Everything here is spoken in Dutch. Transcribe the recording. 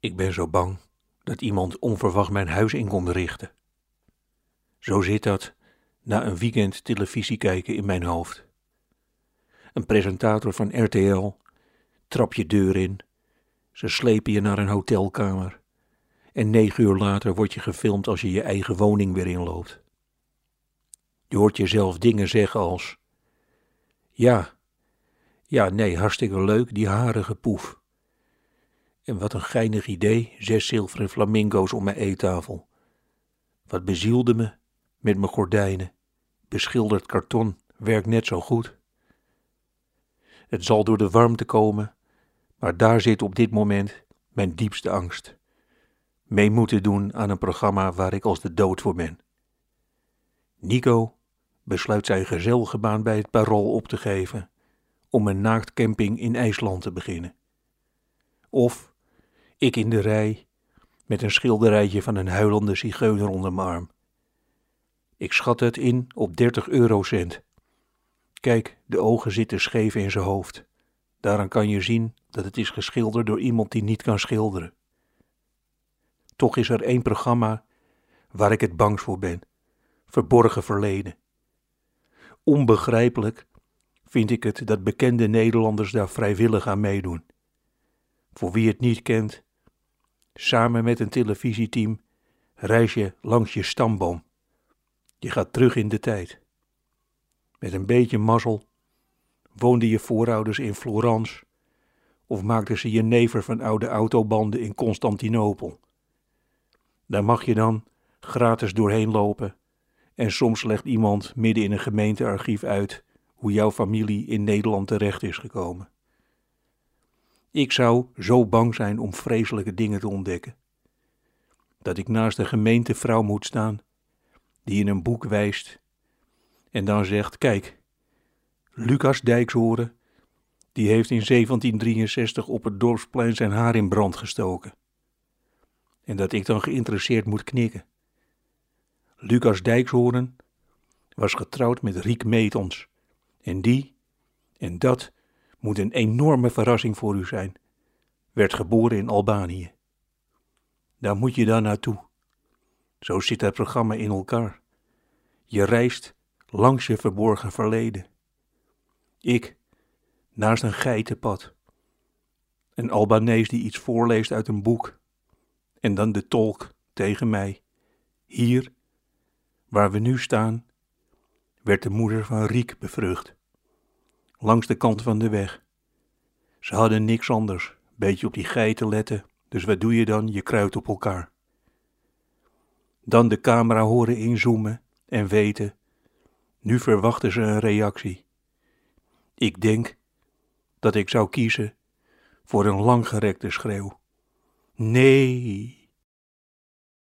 Ik ben zo bang dat iemand onverwacht mijn huis in komt richten. Zo zit dat na een weekend televisie kijken in mijn hoofd. Een presentator van RTL trap je deur in, ze slepen je naar een hotelkamer en negen uur later word je gefilmd als je je eigen woning weer inloopt. Je hoort jezelf dingen zeggen als: Ja, ja, nee, hartstikke leuk, die harige poef. En wat een geinig idee, zes zilveren flamingo's om mijn eettafel. Wat bezielde me met mijn gordijnen. Beschilderd karton werkt net zo goed. Het zal door de warmte komen, maar daar zit op dit moment mijn diepste angst. Mee moeten doen aan een programma waar ik als de dood voor ben. Nico besluit zijn gezellige baan bij het parool op te geven om een naaktcamping in IJsland te beginnen. Of ik in de rij met een schilderijtje van een huilende zigeuner onder mijn arm. Ik schat het in op 30 eurocent. Kijk, de ogen zitten scheef in zijn hoofd. Daaraan kan je zien dat het is geschilderd door iemand die niet kan schilderen. Toch is er één programma waar ik het bangst voor ben: verborgen verleden. Onbegrijpelijk vind ik het dat bekende Nederlanders daar vrijwillig aan meedoen. Voor wie het niet kent, samen met een televisieteam reis je langs je stamboom. Je gaat terug in de tijd. Met een beetje mazzel woonden je voorouders in Florence of maakten ze je never van oude autobanden in Constantinopel. Daar mag je dan gratis doorheen lopen en soms legt iemand midden in een gemeentearchief uit hoe jouw familie in Nederland terecht is gekomen. Ik zou zo bang zijn om vreselijke dingen te ontdekken, dat ik naast een gemeentevrouw moet staan die in een boek wijst en dan zegt: Kijk, Lucas Dijkshoren, die heeft in 1763 op het dorpsplein zijn haar in brand gestoken. En dat ik dan geïnteresseerd moet knikken. Lucas Dijkshoorn was getrouwd met Riek Metons. En die, en dat moet een enorme verrassing voor u zijn, werd geboren in Albanië. Daar moet je dan naartoe. Zo zit het programma in elkaar. Je reist langs je verborgen verleden. Ik, naast een geitenpad. Een Albanees die iets voorleest uit een boek. En dan de tolk tegen mij. Hier, waar we nu staan, werd de moeder van Riek bevrucht. Langs de kant van de weg. Ze hadden niks anders, beetje op die geiten letten, dus wat doe je dan? Je kruidt op elkaar. Dan de camera horen inzoomen en weten, nu verwachten ze een reactie. Ik denk dat ik zou kiezen voor een langgerekte schreeuw. Nee.